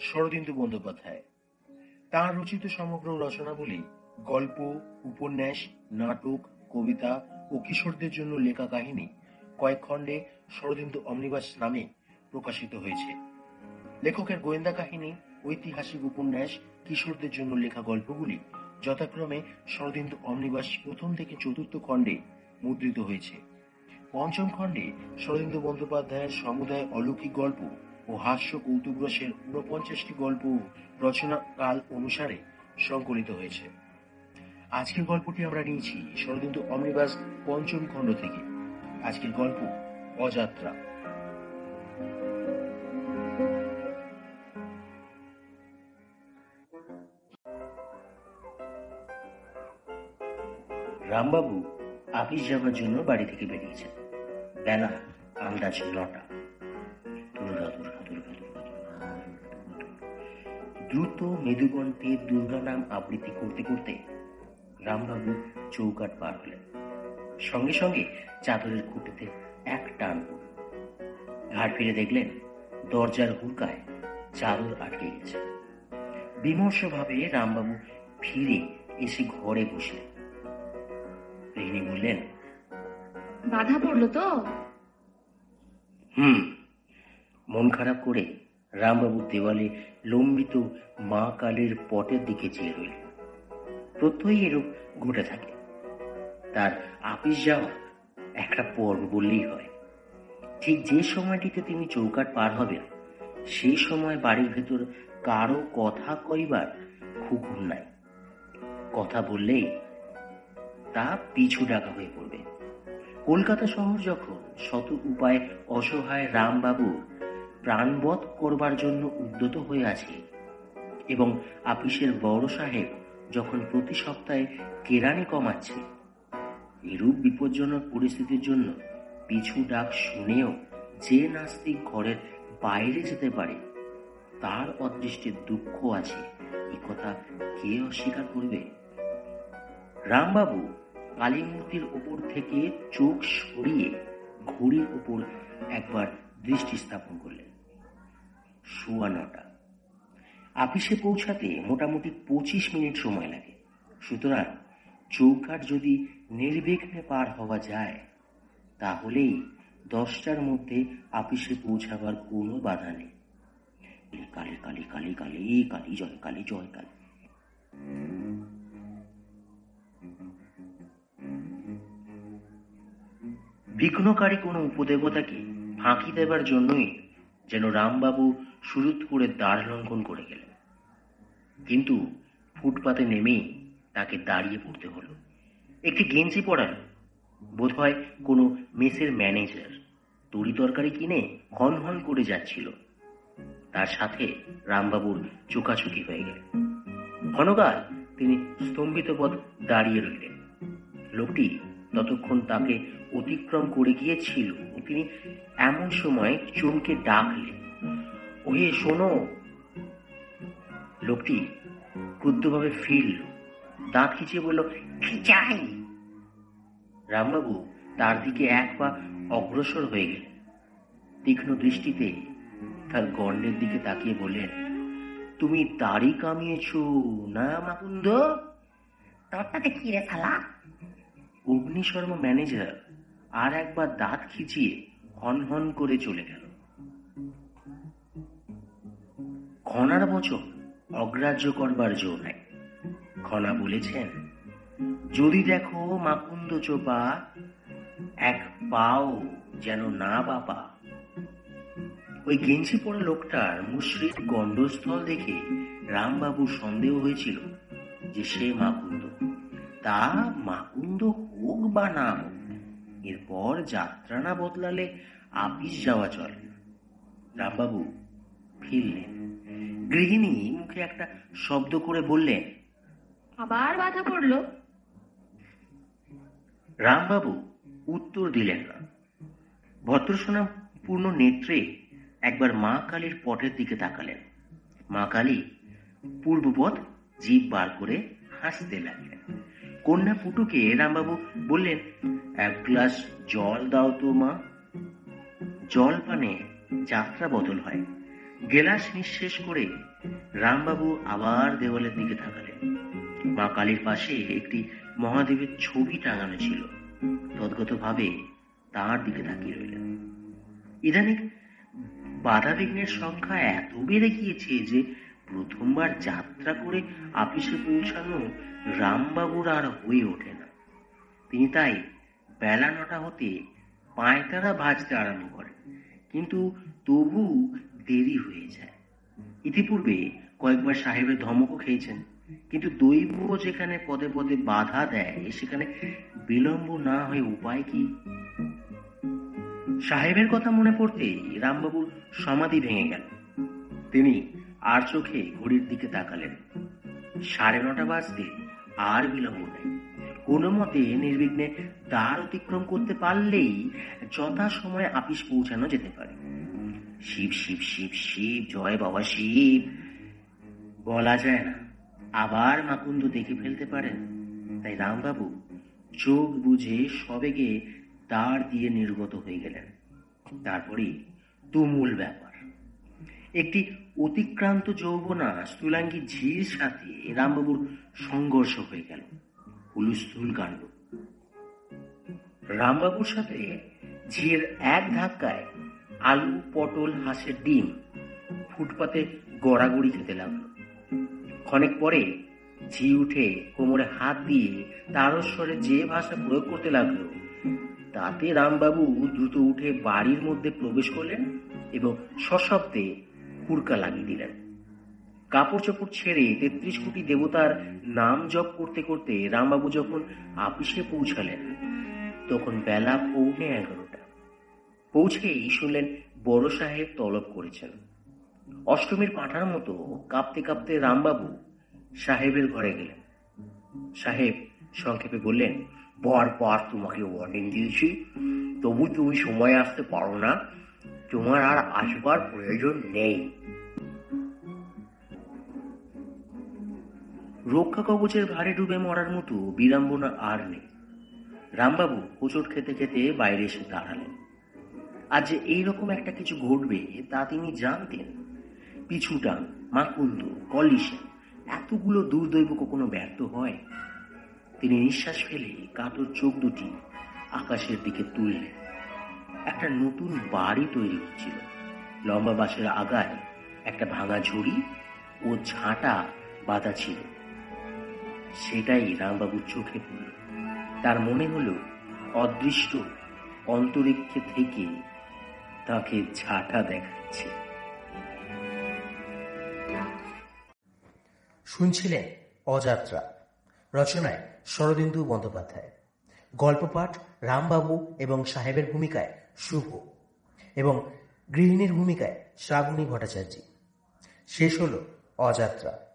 শরদিন্দু বন্দ্যোপাধ্যায়। তাঁর রচিত সমগ্র রচনাবলী গল্প, উপন্যাস, নাটক, কবিতা ও কিশোরদের জন্য লেখা কাহিনী কয়েক খণ্ডে শরদিন্দু অমনিবাস নামে প্রকাশিত হয়েছে। লেখকের গোয়েন্দা কাহিনী, ঐতিহাসিক উপন্যাস, কিশোরদের জন্য লেখা গল্পগুলি যথাক্রমে শরদিন্দু অমনিবাস প্রথম থেকে চতুর্থ খণ্ডে মুদ্রিত হয়েছে। পঞ্চম খণ্ডে শরদিন্দু বন্দ্যোপাধ্যায়ের সমুদায় অলৌকিক গল্প ও হাস্য কৌতুকরসের ঊনপঞ্চাশটি গল্প রচনা কাল অনুসারে সংকলিত হয়েছে। আজকের গল্পটি আমরা নিয়েছি শরদিন্দু অমনিবাস পঞ্চম খণ্ড থেকে। আজকের গল্প অযাত্রা। রামবাবু আপিস যাবার জন্য বাড়ি থেকে বেরিয়েছেন। বেলা আন্দাজ নটা। দুর্গা দ্রুত মেদুকণ্ঠে দুর্গা নাম আবৃত্তি করতে করতে রামবাবু চৌকাট পার হলেন। সঙ্গে সঙ্গে চাদরের খুঁটিতে এক টান ঘাট ফিরে দেখলেন দরজার হুড়কায় চাদর আটকে গেছে। বিমর্ষভাবে রামবাবু ফিরে এসে ঘরে বসলেন। গৃহিণী বললেন বাধা পড়ল তো? হুম মন খারাপ করে রামবাবু দেওয়ালে লম্বিত মা কালের পটের দিকে চেয়ে রইল প্রত্যয়ই এরূপ ঘটে থাকে। তার আপিস যাওয়া একটা পর্ব বললেই হয়। ঠিক যে সময়টিতে তিনি চৌকাট পার হবেন সেই সময় বাড়ির ভেতর কারও কথা কইবার খুকুর নাই। কথা বললেই তা পিছু ডাকা হয়ে পড়বে। কলকাতা শহর যখন শত উপায় অসহায় রামবাবু প্রাণবধ করবার জন্য উদ্যত হয়ে আছে। এবং আপিসের বড় সাহেব যখন প্রতি সপ্তাহে কেরানি কমাচ্ছে, এরূপ বিপজ্জনক পরিস্থিতির জন্য পিছু ডাক শুনেও যে নাস্তিক ঘরের বাইরে যেতে পারে, তার অদৃষ্টের দুঃখ আছে। এ কথা কে অস্বীকার করবে? রামবাবু কালী মূর্তির ওপর থেকে চোখ সরিয়ে ঘড়ির উপর একবার দৃষ্টি স্থাপন করলেন। সোয়া নটা। আপিসে পৌঁছাতে মোটামুটি পঁচিশ মিনিট সময় লাগে। সুতরাং চৌকাট যদি নির্বিঘ্নে পার হওয়া যায়, তাহলেই দশটার মধ্যে আপিসে পৌঁছাবার কোনো বাধা নেই। কালী কালী কালী কালী কালী, জয় কালী জয়, কালী। বিঘ্নকারী কোনো উপদেবতাকে ফাঁকি দেবার জন্যই যেন রামবাবু সুরুত করে দ্বার লঙ্ঘন করে গেলেন। কিন্তু ফুটপাতে নেমেই তাকে দাঁড়িয়ে পড়তে হলো। একটি গেঞ্জি পরানো বোধ হয় কোনো মেসের ম্যানেজার, তরি তরকারি কিনে হন হন করে যাচ্ছিল। তার সাথে রামবাবুর চোকাচুকি হয়ে গেল। ক্ষণকাল তিনি স্তম্ভিত পথ দাঁড়িয়ে রইলেন। লোকটি ততক্ষণ তাকে অতিক্রম করে গিয়েছিল। তিনি এমন সময় চমকে ডাকলেন ওহে শোনো। লোকটি ক্রুদ্ধভাবে ফিরল দাঁত খিচিয়ে বলল কি চাই রামবাবু তার দিকে এক পা অগ্রসর হয়ে গেলেন। তীক্ষ্ণ দৃষ্টিতে তার গণ্ডের দিকে তাকিয়ে বললেন তুমি দাড়ি কামিয়েছ না মাকুন্দ তোরটাতে কি রে শালা। অগ্নিশর্মা ম্যানেজার আর একবার দাঁত খিচিয়ে হন হন করে চলে গেল। খনার বচন অগ্রাহ্য করবার জো নাই। খনা বলেছেন, যদি দেখো মাকুন্দ চোপা, এক পাও যেন না বাপা। ওই গেঞ্জি পরা লোকটার মুশ্রিত গণ্ডস্থল দেখে রামবাবু সন্দেহ হয়েছিল যে সে মাকুন্দ। তা মাকুন্দ হোক বা না হোক এরপর যাত্রা না বদলালে আপিস যাওয়া চলে। রামবাবু ফিরলেন। গৃহিণী মুখে একটা শব্দ করে বললেন আবার বাধা পড়ল? রামবাবু উত্তর দিলেন না। ভদ্রসোনা পূর্ণ নেত্রে একবার মা কালীর পটের দিকে তাকালেন। মা কালী পূর্বপথ জীব বার করে হাসতে লাগলেন। কন্যা পুটুকে রামবাবু বললেন, এক গ্লাস জল দাও তো মা। জল পানে যাত্রা বদল হয়। গেলাস নিঃশেষ করে রামবাবু আবার দেওয়ালের দিকে তাকালেন। মা কালীর পাশে একটি মহাদেবের ছবি টাঙানো ছিল। তদ্গতভাবে তার দিকে তাকিয়ে রইলেন। ইদানিং বাধা বিঘ্নের সংখ্যা এত বেড়ে গিয়েছে যে প্রথমবার যাত্রা করে আপিসে পৌঁছানো রামবাবুর আর হয়ে ওঠে না। তিনি তাই বেলা নটা হতে পায়তারা ভাজতে আরম্ভ করেন। কিন্তু তবু দেরি হয়ে যায়। ইতিপূর্বে কয়েকবার সাহেবের ধমকও খেয়েছেন, কিন্তু দৈব যেখানে পদে পদে বাধা দেয়, সেখানে বিলম্ব না হয়ে উপায় কি? সাহেবের কথা মনে পড়তেই রামবাবুর সমাধি ভেঙে গেল। তিনি আর চোখে ঘড়ির দিকে তাকালেন। সাড়ে নটা বাজতে আর বিলম্ব নেই। কোনো মতে নির্বিঘ্নে দ্বার অতিক্রম করতে পারলেই যথা সময়ে আপিস পৌঁছানো যেতে পারে। শিব শিব শিব শিব, জয় বাবা শিব। বলা যায় না, আবার মাকুন্দ দেখে ফেলতে পারেন। তাই রামবাবু চোখ বুঝে সবেগে তার দিয়ে নির্গত হয়ে গেলেন। তারপরে তুমুল ব্যাপার। একটি অতিক্রান্ত যৌবনা স্থূলাঙ্গী ঝির সাথে রামবাবুর সংঘর্ষ হয়ে গেল। হুলুস্থুল কাণ্ড রামবাবুর সাথে ঝির এক ধাক্কায় আলু, পটল, হাঁসের ডিম ফুটপাতে গড়াগড়ি খেতে লাগল। ক্ষণেক পরে ঝি উঠে কোমরে হাত দিয়ে তারস্বরে যে ভাষা প্রয়োগ করতে লাগল, তাতে রামবাবু দ্রুত উঠে বাড়ির মধ্যে প্রবেশ করলেন এবং সশব্দে হুড়কা লাগিয়ে দিলেন। কাপড় চোপড় ছেড়ে তেত্রিশ কোটি দেবতার নাম জপ করতে করতে রামবাবু যখন আপিসে পৌঁছালেন, তখন বেলা পৌনে এগারোটা। পৌঁছেই শুনলেন বড় সাহেব তলব করেছেন। অষ্টমীর পাঠার মতো কাঁপতে কাঁপতে রামবাবু সাহেবের ঘরে গেলেন। সাহেব সংক্ষেপে বললেন বারবার তোমাকে ওয়ার্নিং দিয়েছি। তবু তুমি সময় আসতে পারো না। তোমার আর আসবার প্রয়োজন নেই। রক্ষা কবচের ভারে ডুবে মরার মতো বিড়ম্বনা আর নেই। রামবাবু হোঁচট খেতে খেতে বাইরে এসে দাঁড়ালেন। আর যে এইরকম একটা কিছু ঘটবে, তা তিনি জানতেন। পিছুটান মাকুন্দ কলিশা এতগুলো দুর্দৈব কখনো ব্যর্থ হয়? তিনি নিঃশ্বাস ফেলে কাতর চোখ দুটি আকাশের দিকে তুললেন। একটা নতুন বাড়ি তৈরি হচ্ছিল। লম্বা বাঁশের আগায় একটা ভাঙা ঝুড়ি ও ঝাঁটা বাঁধা ছিল। সেটাই রামবাবুর চোখে পড়ল। তার মনে হলো, অদৃষ্ট অন্তরিক্ষে থেকে তাকে ঝাঁটা দেখাচ্ছে। শুনছিলেন অযাত্রা, রচনায় শরদিন্দু বন্দ্যোপাধ্যায়। গল্প পাঠ রামবাবু এবং সাহেবের ভূমিকায় শুভ। এবং গৃহিণীর ভূমিকায় শ্রাবণী ভট্টাচার্য। শেষ হল অযাত্রা।